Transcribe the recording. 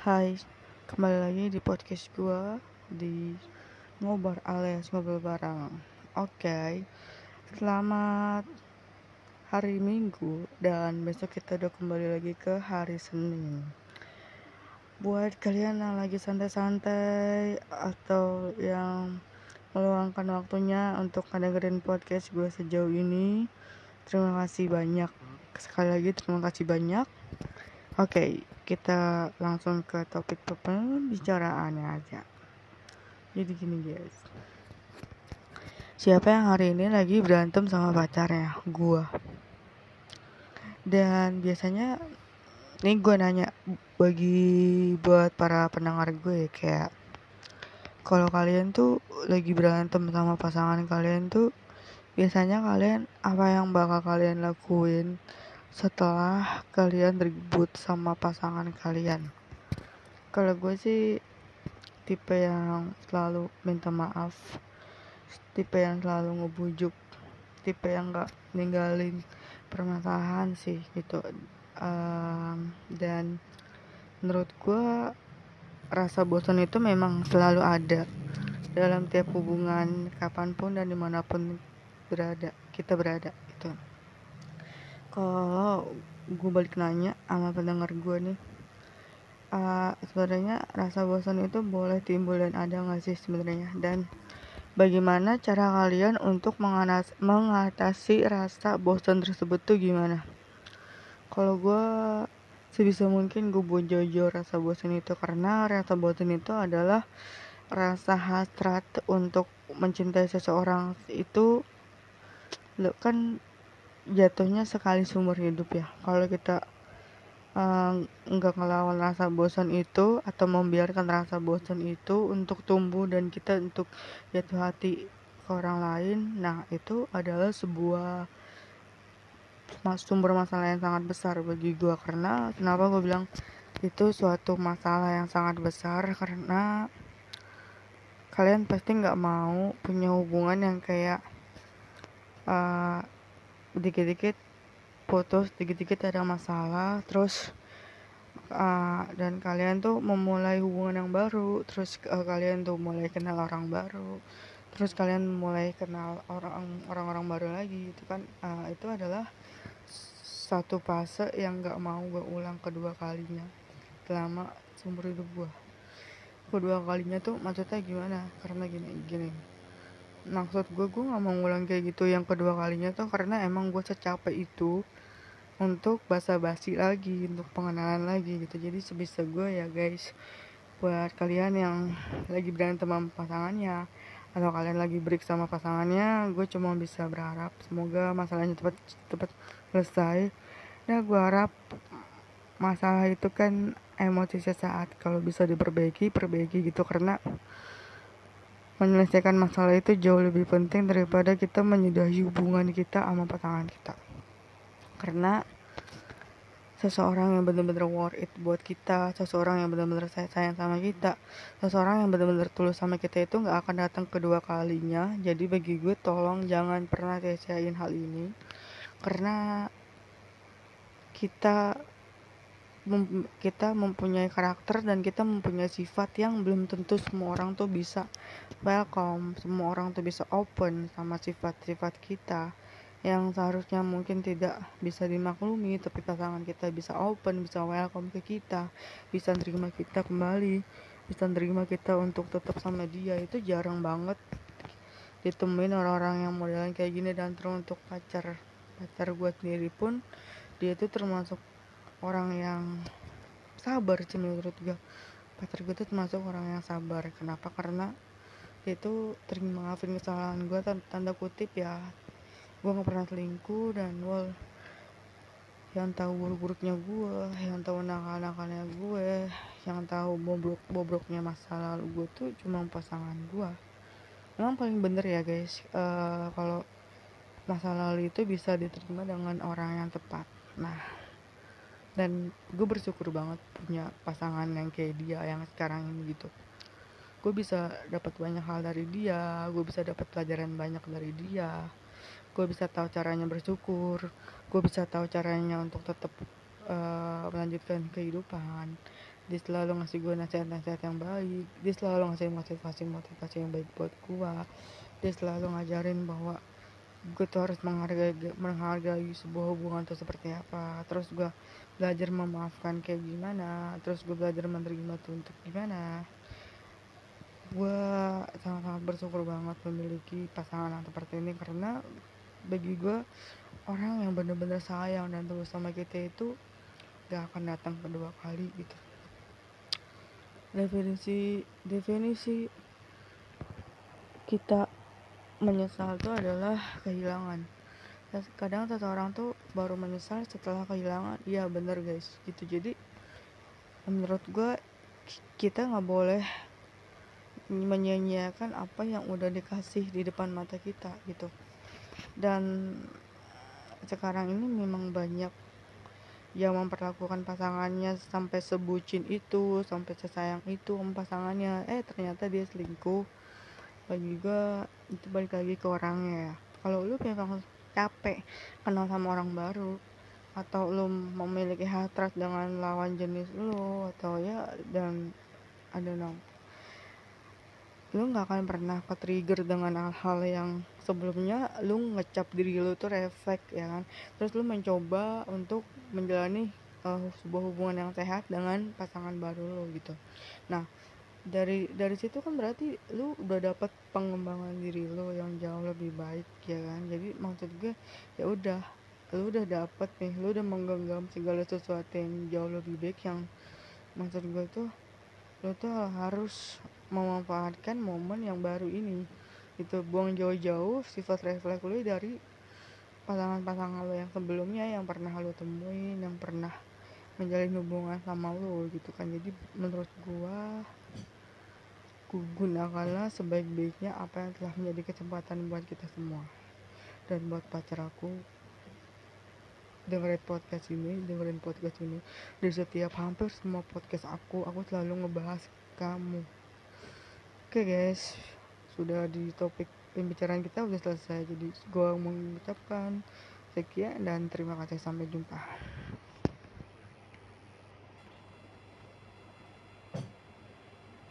Hai, kembali lagi di podcast gua di ngobar alias ngobrol bareng. Oke, selamat hari Minggu dan besok kita udah kembali lagi ke hari Senin. Buat kalian yang lagi santai-santai atau yang meluangkan waktunya untuk dengerin podcast gue sejauh ini, terima kasih banyak. Sekali lagi terima kasih banyak. Oke, kita langsung ke topik pembicaraannya aja. Jadi gini guys. Siapa yang hari ini lagi berantem sama pacarnya? Gua. Dan biasanya ini gue nanya bagi buat para pendengar gue ya, kayak kalau kalian tuh lagi berantem sama pasangan kalian tuh biasanya kalian apa yang bakal kalian lakuin setelah kalian ribut sama pasangan kalian. Kalau gue sih tipe yang selalu minta maaf tipe yang selalu ngebujuk tipe yang gak ninggalin permasalahan sih gitu. Um, dan menurut gue rasa bosan itu memang selalu ada dalam tiap hubungan kapan pun dan di mana pun berada kita berada kalau gue balik nanya sama pendengar gue nih uh, sebenarnya rasa bosan itu boleh timbul dan ada nggak sih sebenarnya? Dan bagaimana cara kalian untuk mengatasi rasa bosan tersebut tuh gimana? Kalau gue sebisa mungkin gue buat jauh rasa bosan itu karena rasa bosan itu adalah rasa hasrat untuk mencintai seseorang itu. Lo kan jatuhnya sekali seumur hidup ya. Kalau kita uh, nggak ngelawan rasa bosan itu atau membiarkan rasa bosan itu untuk tumbuh dan kita untuk jatuh hati ke orang lain nah itu adalah sebuah sumber masalah yang sangat besar bagi gue karena kenapa gue bilang itu suatu masalah yang sangat besar? Karena kalian pasti nggak mau punya hubungan yang kayak uh, dikit-dikit putus dikit-dikit ada masalah terus uh, dan kalian tuh memulai hubungan yang baru terus uh, kalian tuh mulai kenal orang baru terus kalian mulai kenal orang orang-orang baru lagi itu kan uh, itu adalah satu fase yang gak mau gue ulang kedua kalinya selama seumur hidup gue kedua kalinya tuh maksudnya gimana? Karena gini gini maksud gue gue gak mau ngulang kayak gitu yang kedua kalinya tuh karena emang gue secapek itu untuk basa-basi lagi untuk pengenalan lagi gitu. Jadi sebisa gue ya guys buat kalian yang lagi berantem sama pasangannya atau kalian lagi break sama pasangannya gue cuma bisa berharap semoga masalahnya cepat cepat selesai. Nah gue harap masalah itu kan emosi sesaat kalau bisa diperbaiki perbaiki gitu. Karena menyelesaikan masalah itu jauh lebih penting daripada kita menyudahi hubungan kita sama pasangan kita. Karena seseorang yang benar-benar worth it buat kita seseorang yang benar-benar sayang sama kita seseorang yang benar-benar tulus sama kita itu nggak akan datang kedua kalinya. Jadi bagi gue tolong jangan pernah sia hal ini. Karena kita mem kita mempunyai karakter dan kita mempunyai sifat yang belum tentu semua orang tuh bisa welcome semua orang tuh bisa open sama sifat-sifat kita yang seharusnya mungkin tidak bisa dimaklumi tapi pasangan kita bisa open bisa welcome ke kita bisa terima kita kembali bisa terima kita untuk tetap sama dia. Itu jarang banget ditemuin orang-orang yang modelan kayak gini dan terus untuk pacar pacar gue sendiri pun dia itu termasuk orang yang sabar sih menurut gue pacar gue tuh termasuk orang yang sabar. Kenapa? Karena dia itu terima maafin kesalahan gue tanda kutip ya. Gue gak pernah selingkuh dan wall yang tahu buruk-buruknya gue yang tahu nakal-nakalnya gue yang tahu bobrok-bobroknya masa lalu gue tuh cuma pasangan gue memang paling bener ya guys. Uh, kalau masa lalu itu bisa diterima dengan orang yang tepat. Nah dan gue bersyukur banget punya pasangan yang kayak dia yang sekarang ini gitu. Gue bisa dapat banyak hal dari dia gue bisa dapat pelajaran banyak dari dia. Gue bisa tahu caranya bersyukur gue bisa tahu caranya untuk tetap uh, melanjutkan kehidupan. Dia selalu ngasih gue nasihat-nasihat yang baik dia selalu ngasih motivasi-motivasi yang baik buat gue. Dia selalu ngajarin bahwa gue tuh harus menghargai menghargai sebuah hubungan tuh seperti apa. Terus gue belajar memaafkan kayak gimana terus gue belajar menerima tuh untuk gimana. Gue sangat-sangat bersyukur banget memiliki pasangan yang seperti ini karena bagi gue orang yang bener-bener sayang dan tulus sama kita itu gak akan datang kedua kali gitu. Definisi definisi kita menyesal itu adalah kehilangan. Kadang seseorang tuh baru menyesal setelah kehilangan. Iya bener guys. Gitu. Jadi menurut gue kita nggak boleh menyanyiakan apa yang udah dikasih di depan mata kita gitu. Dan sekarang ini memang banyak yang memperlakukan pasangannya sampai sebucin itu sampai sesayang itu pasangannya. Eh ternyata dia selingkuh bagi juga itu balik lagi ke orangnya ya. Kalau lu memang capek kenal sama orang baru atau lu memiliki hatrat dengan lawan jenis lu atau ya dan ada know. Lu nggak akan pernah ke trigger dengan hal-hal yang sebelumnya lu ngecap diri lu tuh refleks ya kan? Terus lu mencoba untuk menjalani uh, sebuah hubungan yang sehat dengan pasangan baru lu gitu. Nah dari dari situ kan berarti lu udah dapat pengembangan diri lu yang jauh lebih baik ya kan? Jadi maksud gue ya udah lu udah dapat nih lu udah menggenggam segala sesuatu yang jauh lebih baik yang maksud gue tuh lu tuh harus memanfaatkan momen yang baru ini. Itu buang jauh-jauh sifat refleks lu dari pasangan-pasangan lo yang sebelumnya yang pernah lo temuin yang pernah menjalin hubungan sama lo gitu kan? Jadi menurut gua gunakanlah sebaik-baiknya apa yang telah menjadi kesempatan buat kita semua. Dan buat pacar aku dengerin podcast ini dengerin podcast ini. Di setiap hampir semua podcast aku aku selalu ngebahas kamu. Oke okay guys, sudah di topik pembicaraan kita udah selesai. Jadi gue mengucapkan sekian dan terima kasih. Sampai jumpa.